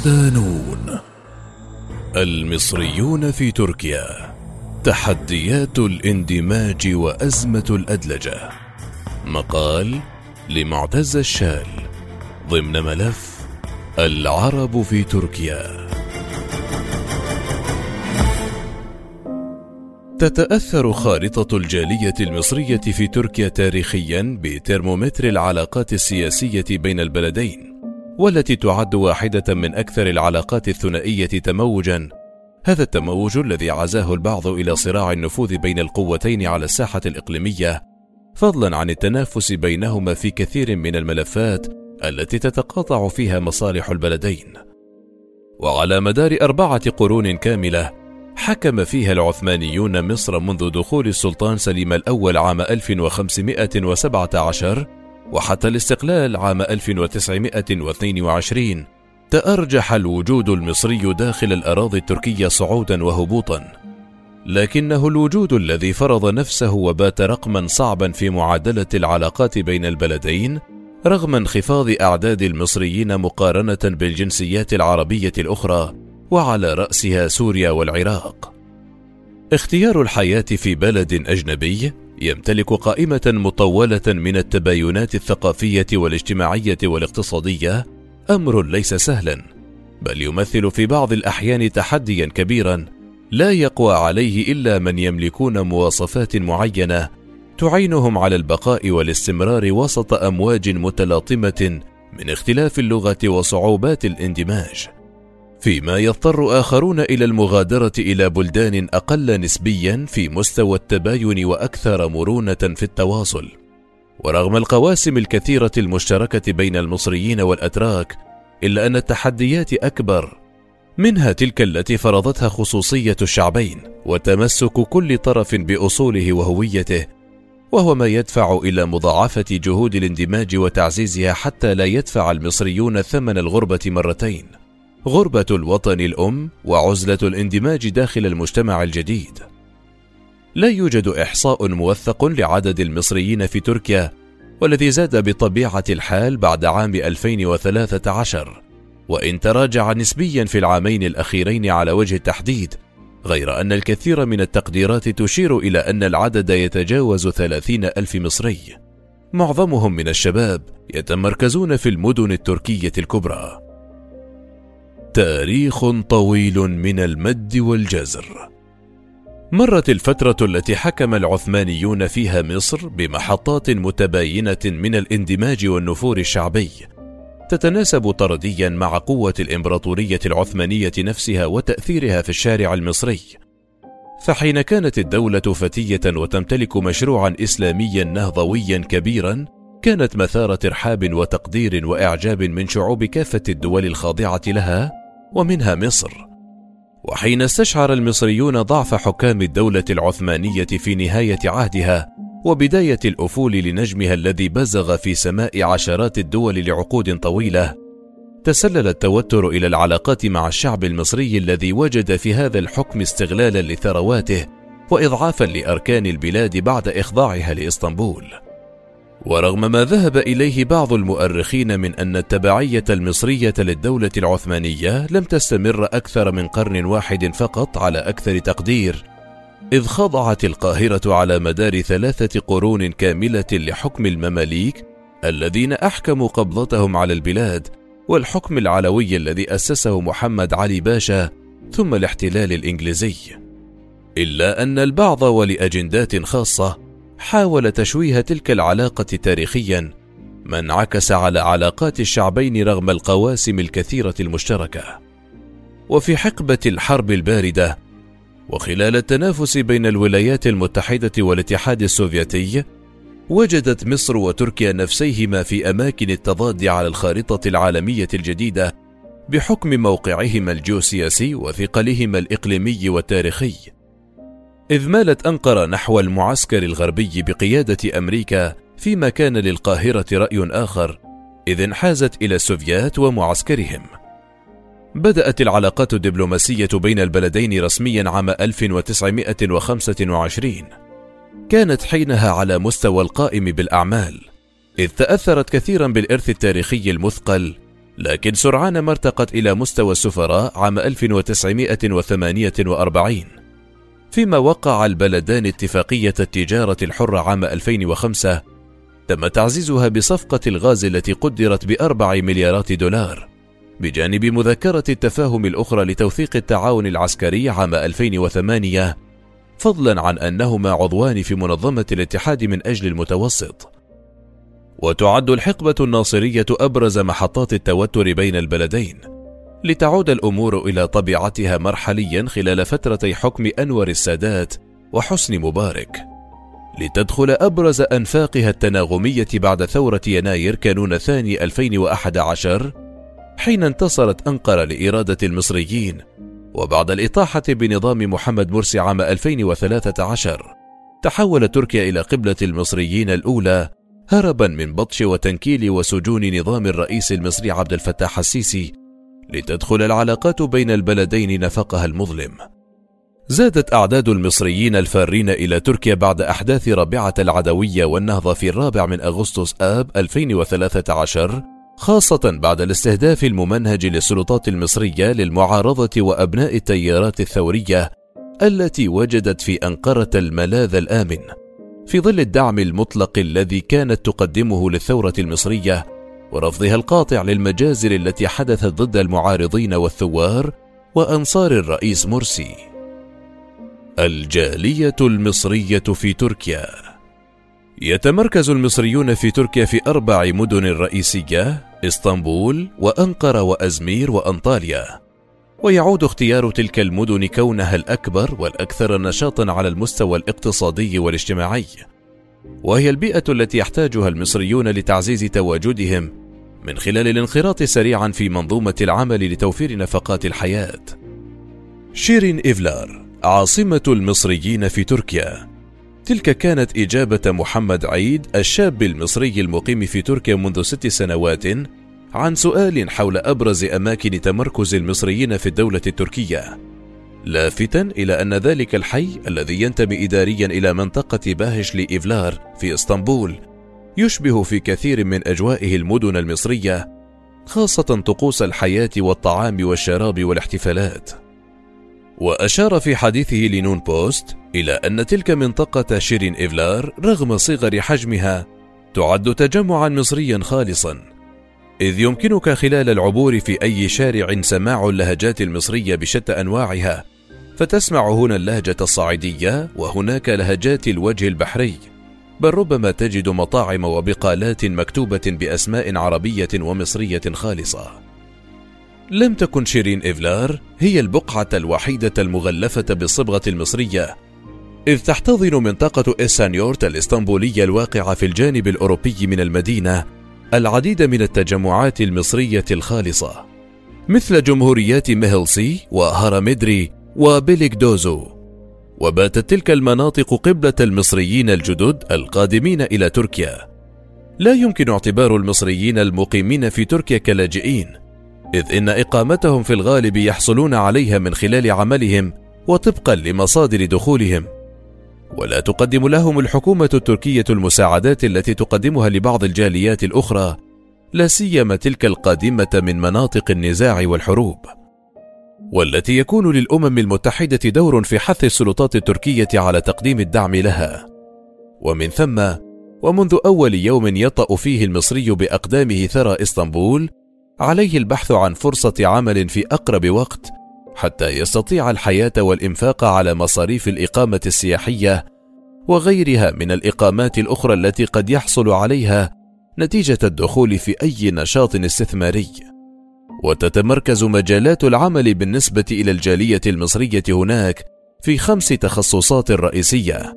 صدانون المصريون في تركيا تحديات الاندماج وأزمة الأدلجة. مقال لمعتز الشال ضمن ملف العرب في تركيا. تتأثر خارطة الجالية المصرية في تركيا تاريخيا بترمومتر العلاقات السياسية بين البلدين. والتي تعد واحدة من أكثر العلاقات الثنائية تموجا. هذا التموج الذي عزاه البعض إلى صراع النفوذ بين القوتين على الساحة الإقليمية فضلا عن التنافس بينهما في كثير من الملفات التي تتقاطع فيها مصالح البلدين. وعلى مدار أربعة قرون كاملة حكم فيها العثمانيون مصر منذ دخول السلطان سليم الأول عام 1517 وحتى الاستقلال عام 1922 تأرجح الوجود المصري داخل الأراضي التركية صعودا وهبوطا لكنه الوجود الذي فرض نفسه وبات رقما صعبا في معادلة العلاقات بين البلدين رغم انخفاض أعداد المصريين مقارنة بالجنسيات العربية الأخرى وعلى رأسها سوريا والعراق. اختيار الحياة في بلد أجنبي يمتلك قائمة مطولة من التباينات الثقافية والاجتماعية والاقتصادية أمر ليس سهلا، بل يمثل في بعض الأحيان تحديا كبيرا لا يقوى عليه إلا من يملكون مواصفات معينة تعينهم على البقاء والاستمرار وسط أمواج متلاطمة من اختلاف اللغة وصعوبات الاندماج. فيما يضطر آخرون إلى المغادرة إلى بلدان أقل نسبيا في مستوى التباين وأكثر مرونة في التواصل. ورغم القواسم الكثيرة المشتركة بين المصريين والأتراك، إلا أن التحديات أكبر، منها تلك التي فرضتها خصوصية الشعبين وتمسك كل طرف بأصوله وهويته، وهو ما يدفع إلى مضاعفة جهود الاندماج وتعزيزها حتى لا يدفع المصريون ثمن الغربة مرتين. غربة الوطن الأم وعزلة الاندماج داخل المجتمع الجديد. لا يوجد إحصاء موثق لعدد المصريين في تركيا، والذي زاد بطبيعة الحال بعد عام 2013 وإن تراجع نسبيا في العامين الأخيرين على وجه التحديد غير أن الكثير من التقديرات تشير إلى أن العدد يتجاوز ثلاثين ألف مصري. معظمهم من الشباب يتمركزون في المدن التركية الكبرى. تاريخ طويل من المد والجزر. مرت الفترة التي حكم العثمانيون فيها مصر بمحطات متباينة من الاندماج والنفور الشعبي. تتناسب طرديا مع قوة الإمبراطورية العثمانية نفسها وتأثيرها في الشارع المصري. فحين كانت الدولة فتية وتمتلك مشروعا إسلاميا نهضويا كبيرا كانت مثار ترحاب وتقدير وإعجاب من شعوب كافة الدول الخاضعة لها ومنها مصر. وحين استشعر المصريون ضعف حكام الدولة العثمانية في نهاية عهدها وبداية الأفول لنجمها الذي بزغ في سماء عشرات الدول لعقود طويلة تسلل التوتر إلى العلاقات مع الشعب المصري الذي وجد في هذا الحكم استغلالا لثرواته وإضعافا لأركان البلاد بعد إخضاعها لإسطنبول. ورغم ما ذهب إليه بعض المؤرخين من أن التبعية المصرية للدولة العثمانية لم تستمر أكثر من قرن واحد فقط على أكثر تقدير إذ خضعت القاهرة على مدار ثلاثة قرون كاملة لحكم المماليك الذين أحكموا قبضتهم على البلاد والحكم العلوي الذي أسسه محمد علي باشا ثم الاحتلال الإنجليزي. إلا أن البعض ولأجندات خاصة حاول تشويه تلك العلاقة تاريخيا ما انعكس على علاقات الشعبين رغم القواسم الكثيرة المشتركة. وفي حقبة الحرب الباردة وخلال التنافس بين الولايات المتحدة والاتحاد السوفيتي وجدت مصر وتركيا نفسيهما في أماكن التضاد على الخارطة العالمية الجديدة بحكم موقعهما الجيوسياسي وثقلهما الإقليمي والتاريخي إذ مالت أنقرة نحو المعسكر الغربي بقيادة أمريكا فيما كان للقاهرة رأي آخر إذ انحازت إلى السوفيات ومعسكرهم. بدأت العلاقات الدبلوماسية بين البلدين رسميا عام 1925 كانت حينها على مستوى القائم بالأعمال إذ تأثرت كثيرا بالإرث التاريخي المثقل لكن سرعان ما ارتقت إلى مستوى السفراء عام 1948 فيما وقع البلدان اتفاقية التجارة الحرة عام 2005 تم تعزيزها بصفقة الغاز التي قدرت بأربع مليارات دولار بجانب مذكرة التفاهم الأخرى لتوثيق التعاون العسكري عام 2008 فضلا عن أنهما عضوان في منظمة الاتحاد من أجل المتوسط. وتعد الحقبة الناصرية أبرز محطات التوتر بين البلدين. لتعود الأمور إلى طبيعتها مرحليا خلال فترتي حكم أنور السادات وحسني مبارك. لتدخل أبرز أنفاقها التناغمية بعد ثورة يناير كانون ثاني 2011 حين انتصرت أنقرة لإرادة المصريين وبعد الإطاحة بنظام محمد مرسي عام 2013 تحول تركيا إلى قبلة المصريين الأولى هربا من بطش وتنكيل وسجون نظام الرئيس المصري عبد الفتاح السيسي لتدخل العلاقات بين البلدين نفقها المظلم. زادت أعداد المصريين الفارين إلى تركيا بعد أحداث رابعة العدوية والنهضة في الرابع من أغسطس آب 2013 خاصة بعد الاستهداف الممنهج للسلطات المصرية للمعارضة وأبناء التيارات الثورية التي وجدت في أنقرة الملاذ الآمن. في ظل الدعم المطلق الذي كانت تقدمه للثورة المصرية ورفضها القاطع للمجازر التي حدثت ضد المعارضين والثوار وأنصار الرئيس مرسي. الجالية المصرية في تركيا. يتمركز المصريون في تركيا في أربع مدن رئيسية إسطنبول وأنقرة وأزمير وأنطاليا. ويعود اختيار تلك المدن كونها الأكبر والأكثر نشاطا على المستوى الاقتصادي والاجتماعي. وهي البيئة التي يحتاجها المصريون لتعزيز تواجدهم من خلال الانخراط سريعا في منظومة العمل لتوفير نفقات الحياة. شيرين إيفلار عاصمة المصريين في تركيا. تلك كانت إجابة محمد عيد الشاب المصري المقيم في تركيا منذ ست سنوات عن سؤال حول أبرز أماكن تمركز المصريين في الدولة التركية. لافتا إلى أن ذلك الحي الذي ينتمي إداريا إلى منطقة باهشلي إيفلار في إسطنبول يشبه في كثير من أجوائه المدن المصرية خاصة طقوس الحياة والطعام والشراب والاحتفالات. وأشار في حديثه لنون بوست إلى أن تلك منطقة شيرين إيفلار رغم صغر حجمها تعد تجمعا مصريا خالصا. إذ يمكنك خلال العبور في أي شارع سماع اللهجات المصرية بشتى أنواعها فتسمع هنا اللهجة الصعيدية وهناك لهجات الوجه البحري. بل ربما تجد مطاعم وبقالات مكتوبة بأسماء عربية ومصرية خالصة. لم تكن شيرين إفلار هي البقعة الوحيدة المغلفة بالصبغة المصرية إذ تحتضن منطقة إسانيورت الإسطنبولية الواقعة في الجانب الأوروبي من المدينة العديد من التجمعات المصرية الخالصة مثل جمهوريات ميهلسي وهرمدري وبيليكدوزو وباتت تلك المناطق قبلة المصريين الجدد القادمين إلى تركيا. لا يمكن اعتبار المصريين المقيمين في تركيا كلاجئين إذ إن إقامتهم في الغالب يحصلون عليها من خلال عملهم وطبقا لمصادر دخولهم. ولا تقدم لهم الحكومة التركية المساعدات التي تقدمها لبعض الجاليات الأخرى لا سيما تلك القادمة من مناطق النزاع والحروب. والتي يكون للأمم المتحدة دور في حث السلطات التركية على تقديم الدعم لها ومن ثم ومنذ أول يوم يطأ فيه المصري بأقدامه ثرى إسطنبول عليه البحث عن فرصة عمل في أقرب وقت حتى يستطيع الحياة والإنفاق على مصاريف الإقامة السياحية وغيرها من الإقامات الأخرى التي قد يحصل عليها نتيجة الدخول في أي نشاط استثماري. وتتمركز مجالات العمل بالنسبة إلى الجالية المصرية هناك في خمس تخصصات رئيسية: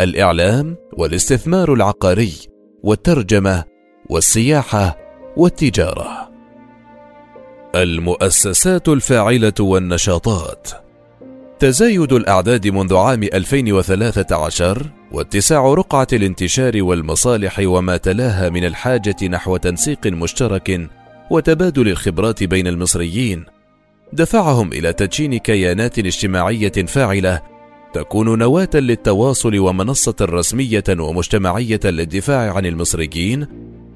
الإعلام، والاستثمار العقاري، والترجمة، والسياحة، والتجارة. المؤسسات الفاعلة والنشاطات تزايد الأعداد منذ عام 2013 واتساع رقعة الانتشار والمصالح وما تلاها من الحاجة نحو تنسيق مشترك وتبادل الخبرات بين المصريين دفعهم إلى تدشين كيانات اجتماعية فاعلة تكون نواة للتواصل ومنصة رسمية ومجتمعية للدفاع عن المصريين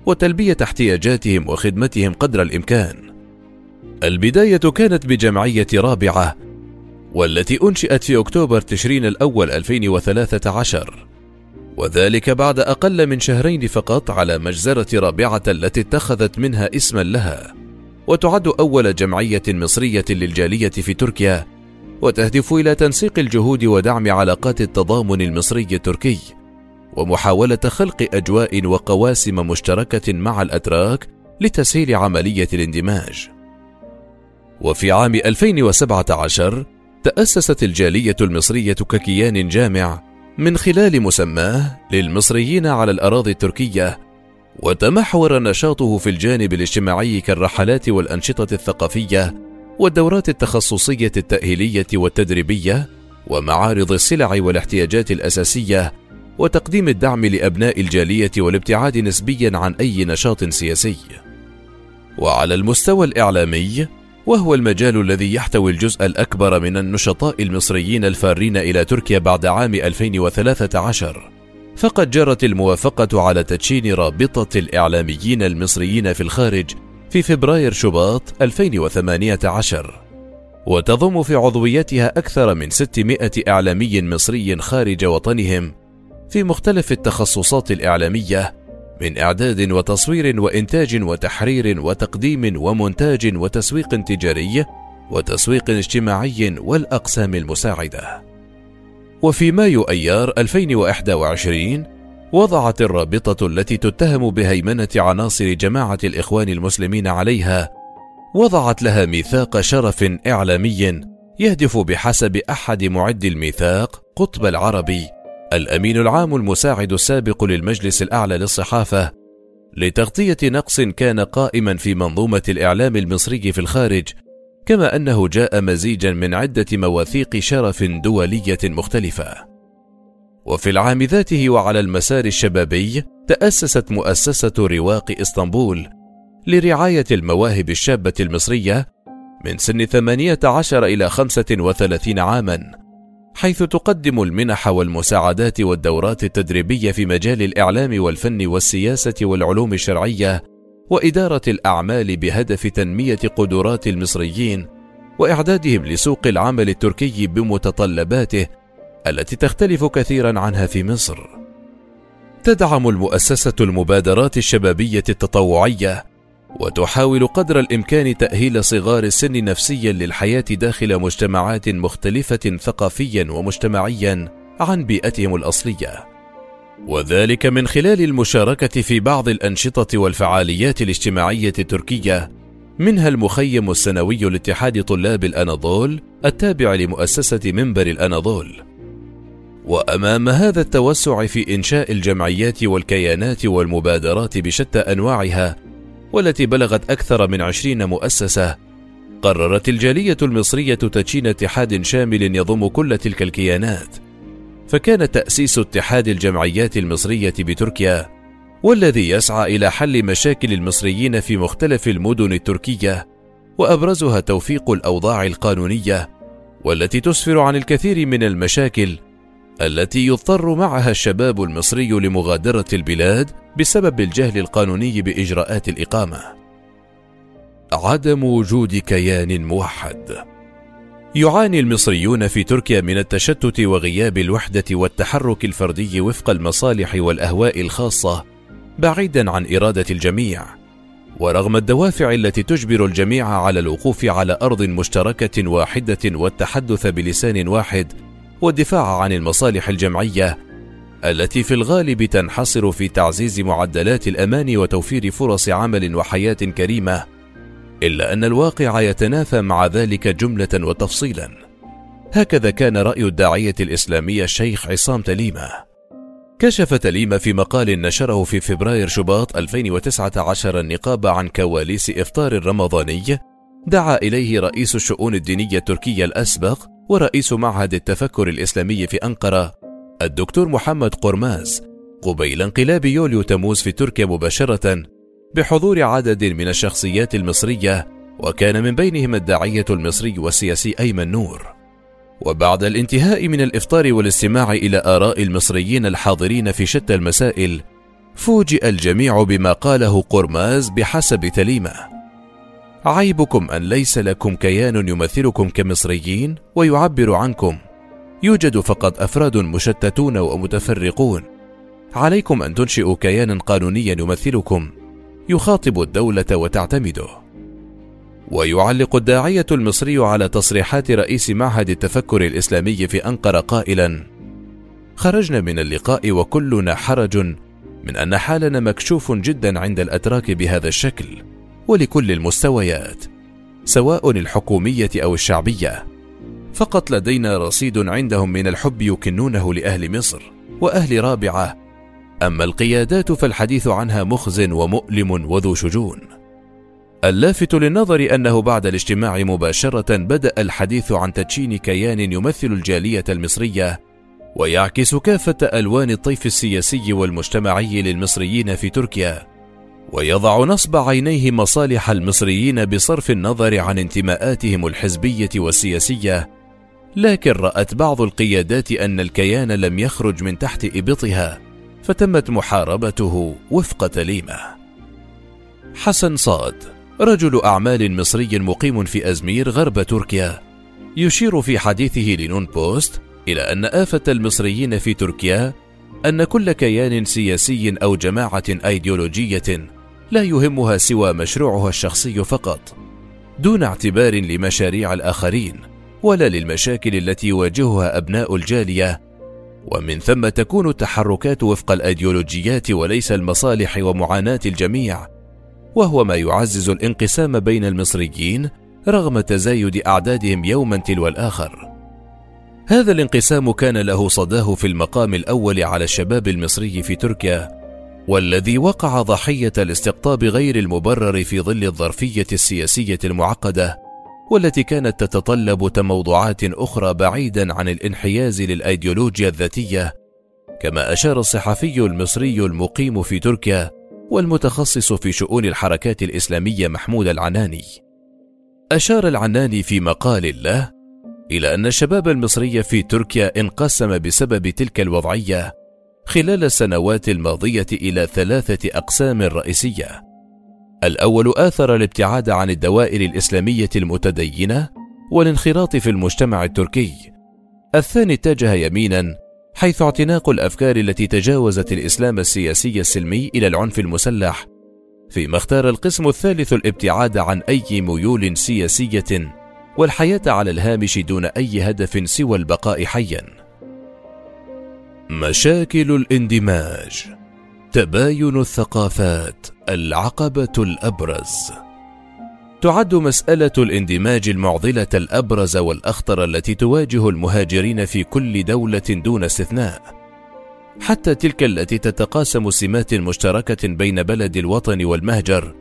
وتلبية احتياجاتهم وخدمتهم قدر الإمكان. البداية كانت بجمعية رابعة والتي أنشئت في أكتوبر تشرين الأول 2013 وذلك بعد أقل من شهرين فقط على مجزرة رابعة التي اتخذت منها اسما لها وتعد أول جمعية مصرية للجالية في تركيا وتهدف إلى تنسيق الجهود ودعم علاقات التضامن المصري التركي ومحاولة خلق أجواء وقواسم مشتركة مع الأتراك لتسهيل عملية الاندماج. وفي عام 2017 تأسست الجالية المصرية ككيان جامع من خلال مسماه للمصريين على الأراضي التركية وتمحور نشاطه في الجانب الاجتماعي كالرحلات والأنشطة الثقافية والدورات التخصصية التأهيلية والتدريبية ومعارض السلع والاحتياجات الأساسية وتقديم الدعم لأبناء الجالية والابتعاد نسبيا عن أي نشاط سياسي. وعلى المستوى الإعلامي وهو المجال الذي يحتوي الجزء الأكبر من النشطاء المصريين الفارين إلى تركيا بعد عام 2013 فقد جرت الموافقة على تدشين رابطة الإعلاميين المصريين في الخارج في فبراير شباط 2018 وتضم في عضويتها أكثر من 600 إعلامي مصري خارج وطنهم في مختلف التخصصات الإعلامية من إعداد وتصوير وإنتاج وتحرير وتقديم ومونتاج وتسويق تجاري وتسويق اجتماعي والأقسام المساعدة. وفي مايو أيار 2021 وضعت الرابطة التي تتهم بهيمنة عناصر جماعة الإخوان المسلمين عليها وضعت لها ميثاق شرف إعلامي يهدف بحسب أحد معد الميثاق قطب العربي الأمين العام المساعد السابق للمجلس الأعلى للصحافة لتغطية نقص كان قائما في منظومة الإعلام المصري في الخارج كما أنه جاء مزيجا من عدة مواثيق شرف دولية مختلفة. وفي العام ذاته وعلى المسار الشبابي تأسست مؤسسة رواق إسطنبول لرعاية المواهب الشابة المصرية من سن 18 إلى 35 عامًا. حيث تقدم المنح والمساعدات والدورات التدريبية في مجال الإعلام والفن والسياسة والعلوم الشرعية وإدارة الأعمال بهدف تنمية قدرات المصريين وإعدادهم لسوق العمل التركي بمتطلباته التي تختلف كثيرا عنها في مصر. تدعم المؤسسة المبادرات الشبابية التطوعية وتحاول قدر الإمكان تأهيل صغار السن نفسيا للحياة داخل مجتمعات مختلفة ثقافيا ومجتمعيا عن بيئتهم الأصلية. وذلك من خلال المشاركة في بعض الأنشطة والفعاليات الاجتماعية التركية منها المخيم السنوي لاتحاد طلاب الأناضول التابع لمؤسسة منبر الأناضول. وأمام هذا التوسع في إنشاء الجمعيات والكيانات والمبادرات بشتى أنواعها والتي بلغت أكثر من عشرين مؤسسة. قررت الجالية المصرية تدشين اتحاد شامل يضم كل تلك الكيانات. فكان تأسيس اتحاد الجمعيات المصرية بتركيا والذي يسعى إلى حل مشاكل المصريين في مختلف المدن التركية وأبرزها توفيق الأوضاع القانونية والتي تسفر عن الكثير من المشاكل التي يضطر معها الشباب المصري لمغادرة البلاد بسبب الجهل القانوني بإجراءات الإقامة. عدم وجود كيان موحد. يعاني المصريون في تركيا من التشتت وغياب الوحدة والتحرك الفردي وفق المصالح والأهواء الخاصة بعيدا عن إرادة الجميع. ورغم الدوافع التي تجبر الجميع على الوقوف على أرض مشتركة واحدة والتحدث بلسان واحد والدفاع عن المصالح الجمعية التي في الغالب تنحصر في تعزيز معدلات الأمان وتوفير فرص عمل وحياة كريمة إلا أن الواقع يتنافى مع ذلك جملة وتفصيلا. هكذا كان رأي الداعية الاسلامي الشيخ عصام تليمة. كشف تليمة في مقال نشره في فبراير شباط 2019 النقاب عن كواليس إفطار الرمضاني دعا إليه رئيس الشؤون الدينية التركية الأسبق ورئيس معهد التفكر الإسلامي في أنقرة الدكتور محمد قرماز قبيل انقلاب يوليو تموز في تركيا مباشرة بحضور عدد من الشخصيات المصرية وكان من بينهم الداعية المصري والسياسي أيمن نور. وبعد الانتهاء من الإفطار والاستماع إلى آراء المصريين الحاضرين في شتى المسائل، فوجئ الجميع بما قاله قرماز بحسب تليمة عيبكم أن ليس لكم كيان يمثلكم كمصريين ويعبر عنكم. يوجد فقط أفراد مشتتون ومتفرقون. عليكم أن تنشئوا كيانا قانونيا يمثلكم. يخاطب الدولة وتعتمده. ويعلق الداعية المصري على تصريحات رئيس معهد التفكر الإسلامي في أنقرة قائلا خرجنا من اللقاء وكلنا حرج من أن حالنا مكشوف جدا عند الأتراك بهذا الشكل. ولكل المستويات سواء الحكومية أو الشعبية. فقط لدينا رصيد عندهم من الحب يكنونه لأهل مصر وأهل رابعة. أما القيادات فالحديث عنها مخز ومؤلم وذو شجون. اللافت للنظر أنه بعد الاجتماع مباشرة بدأ الحديث عن تدشين كيان يمثل الجالية المصرية ويعكس كافة ألوان الطيف السياسي والمجتمعي للمصريين في تركيا. ويضع نصب عينيه مصالح المصريين بصرف النظر عن انتماءاتهم الحزبية والسياسية لكن رأت بعض القيادات أن الكيان لم يخرج من تحت إبطها فتمت محاربته وفق تليمة. حسن صاد رجل أعمال مصري مقيم في أزمير غرب تركيا يشير في حديثه لنون بوست إلى أن آفة المصريين في تركيا أن كل كيان سياسي أو جماعة أيديولوجية لا يهمها سوى مشروعها الشخصي فقط دون اعتبار لمشاريع الآخرين ولا للمشاكل التي يواجهها أبناء الجالية ومن ثم تكون التحركات وفق الأيديولوجيات وليس المصالح ومعاناة الجميع وهو ما يعزز الانقسام بين المصريين رغم تزايد أعدادهم يوما تلو الآخر. هذا الانقسام كان له صداه في المقام الأول على الشباب المصري في تركيا والذي وقع ضحية الاستقطاب غير المبرر في ظل الظرفية السياسية المعقدة والتي كانت تتطلب تموضعات أخرى بعيدا عن الانحياز للأيديولوجيا الذاتية كما أشار الصحفي المصري المقيم في تركيا والمتخصص في شؤون الحركات الإسلامية محمود العناني. أشار العناني في مقال له إلى أن الشباب المصري في تركيا انقسم بسبب تلك الوضعية خلال السنوات الماضية إلى ثلاثة أقسام رئيسية. الأول آثر الابتعاد عن الدوائر الإسلامية المتدينة والانخراط في المجتمع التركي. الثاني اتجه يمينا حيث اعتناق الأفكار التي تجاوزت الإسلام السياسي السلمي إلى العنف المسلح فيما اختار القسم الثالث الابتعاد عن أي ميول سياسية والحياة على الهامش دون أي هدف سوى البقاء حيا. مشاكل الاندماج تباين الثقافات العقبة الأبرز. تعد مسألة الاندماج المعضلة الأبرز والأخطر التي تواجه المهاجرين في كل دولة دون استثناء. حتى تلك التي تتقاسم سمات مشتركة بين بلد الوطن والمهجر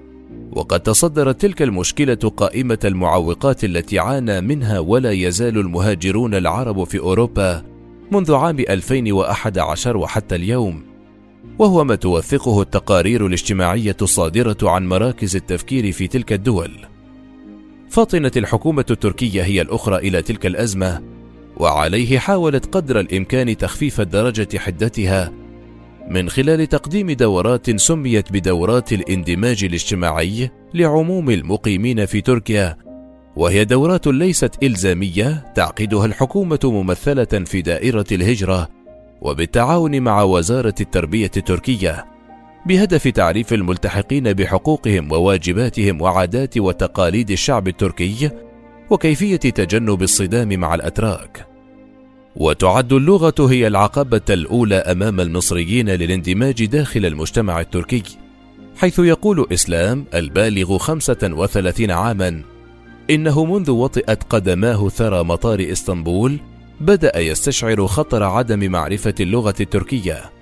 وقد تصدرت تلك المشكلة قائمة المعوقات التي عانى منها ولا يزال المهاجرون العرب في أوروبا منذ عام 2011 وحتى اليوم. وهو ما توثقه التقارير الاجتماعية الصادرة عن مراكز التفكير في تلك الدول. فطنت الحكومة التركية هي الأخرى إلى تلك الأزمة وعليه حاولت قدر الإمكان تخفيف درجه حدتها من خلال تقديم دورات سميت بدورات الاندماج الاجتماعي لعموم المقيمين في تركيا وهي دورات ليست إلزامية تعقدها الحكومة ممثلة في دائرة الهجرة وبالتعاون مع وزارة التربية التركية بهدف تعريف الملتحقين بحقوقهم وواجباتهم وعادات وتقاليد الشعب التركي وكيفية تجنب الصدام مع الأتراك. وتعد اللغة هي العقبة الأولى أمام المصريين للاندماج داخل المجتمع التركي حيث يقول إسلام البالغ خمسة وثلاثين عاما إنه منذ وطئت قدماه ثرى مطار إسطنبول بدأ يستشعر خطر عدم معرفة اللغة التركية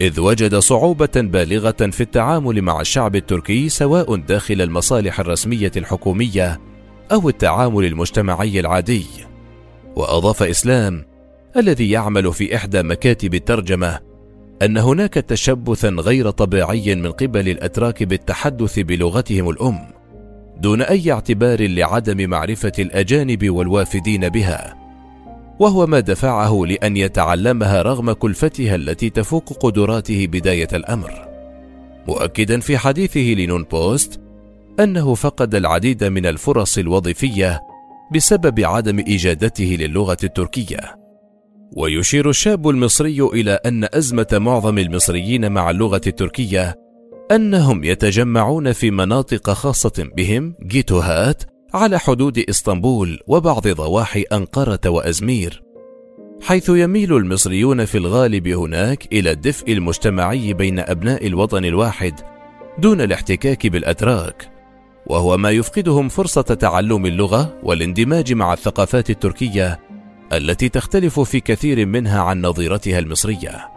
إذ وجد صعوبة بالغة في التعامل مع الشعب التركي سواء داخل المصالح الرسمية الحكومية أو التعامل المجتمعي العادي. وأضاف إسلام الذي يعمل في إحدى مكاتب الترجمة أن هناك تشبثا غير طبيعي من قبل الأتراك بالتحدث بلغتهم الأم دون أي اعتبار لعدم معرفة الأجانب والوافدين بها وهو ما دفعه لأن يتعلمها رغم كلفتها التي تفوق قدراته بداية الأمر مؤكدا في حديثه لنون بوست أنه فقد العديد من الفرص الوظيفية بسبب عدم إجادته للغة التركية. ويشير الشاب المصري إلى أن أزمة معظم المصريين مع اللغة التركية أنهم يتجمعون في مناطق خاصة بهم جيتوهات على حدود إسطنبول وبعض ضواحي أنقرة وأزمير. حيث يميل المصريون في الغالب هناك إلى الدفء المجتمعي بين أبناء الوطن الواحد دون الاحتكاك بالأتراك. وهو ما يفقدهم فرصة تعلم اللغة والاندماج مع الثقافات التركية التي تختلف في كثير منها عن نظيرتها المصرية.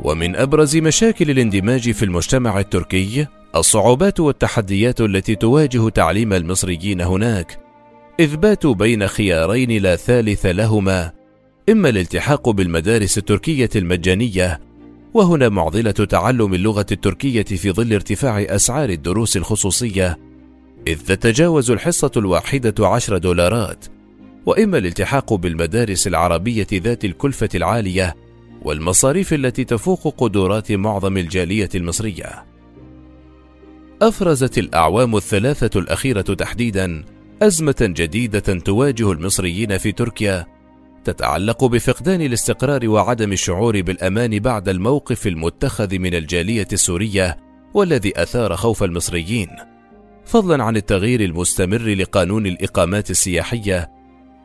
ومن أبرز مشاكل الاندماج في المجتمع التركي الصعوبات والتحديات التي تواجه تعليم المصريين هناك اذ باتوا بين خيارين لا ثالث لهما إما الالتحاق بالمدارس التركية المجانية وهنا معضلة تعلم اللغة التركية في ظل ارتفاع أسعار الدروس الخصوصية إذ تتجاوز الحصة الواحدة عشر دولارات. وإما الالتحاق بالمدارس العربية ذات الكلفة العالية والمصاريف التي تفوق قدرات معظم الجالية المصرية. أفرزت الأعوام الثلاثة الأخيرة تحديدا أزمة جديدة تواجه المصريين في تركيا تتعلق بفقدان الاستقرار وعدم الشعور بالأمان بعد الموقف المتخذ من الجالية السورية والذي أثار خوف المصريين. فضلا عن التغيير المستمر لقانون الإقامات السياحية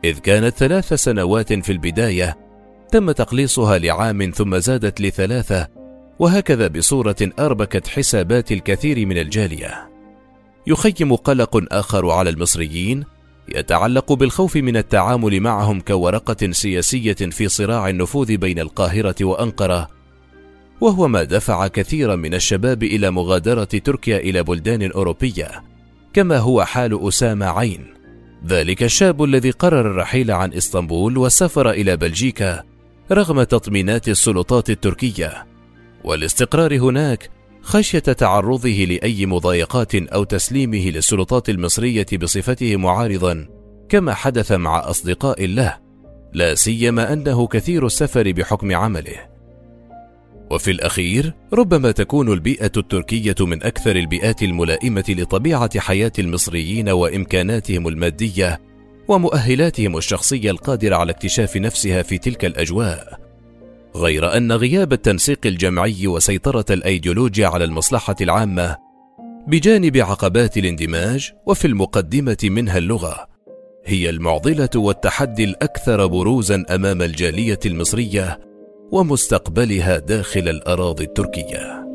إذ كانت ثلاث سنوات في البداية تم تقليصها لعام ثم زادت لثلاثة وهكذا بصورة أربكت حسابات الكثير من الجالية. يخيم قلق آخر على المصريين يتعلق بالخوف من التعامل معهم كورقة سياسية في صراع النفوذ بين القاهرة وأنقرة، وهو ما دفع كثيرا من الشباب إلى مغادرة تركيا إلى بلدان أوروبية، كما هو حال أسامة عين، ذلك الشاب الذي قرر الرحيل عن إسطنبول والسفر إلى بلجيكا رغم تطمينات السلطات التركية. والاستقرار هناك خشية تعرضه لأي مضايقات أو تسليمه للسلطات المصرية بصفته معارضا كما حدث مع أصدقاء له لا سيما أنه كثير السفر بحكم عمله. وفي الأخير ربما تكون البيئة التركية من أكثر البيئات الملائمة لطبيعة حياة المصريين وإمكاناتهم المادية ومؤهلاتهم الشخصية القادرة على اكتشاف نفسها في تلك الأجواء. غير أن غياب التنسيق الجمعي وسيطرة الأيديولوجيا على المصلحة العامة بجانب عقبات الاندماج وفي المقدمة منها اللغة هي المعضلة والتحدي الأكثر بروزا أمام الجالية المصرية ومستقبلها داخل الأراضي التركية.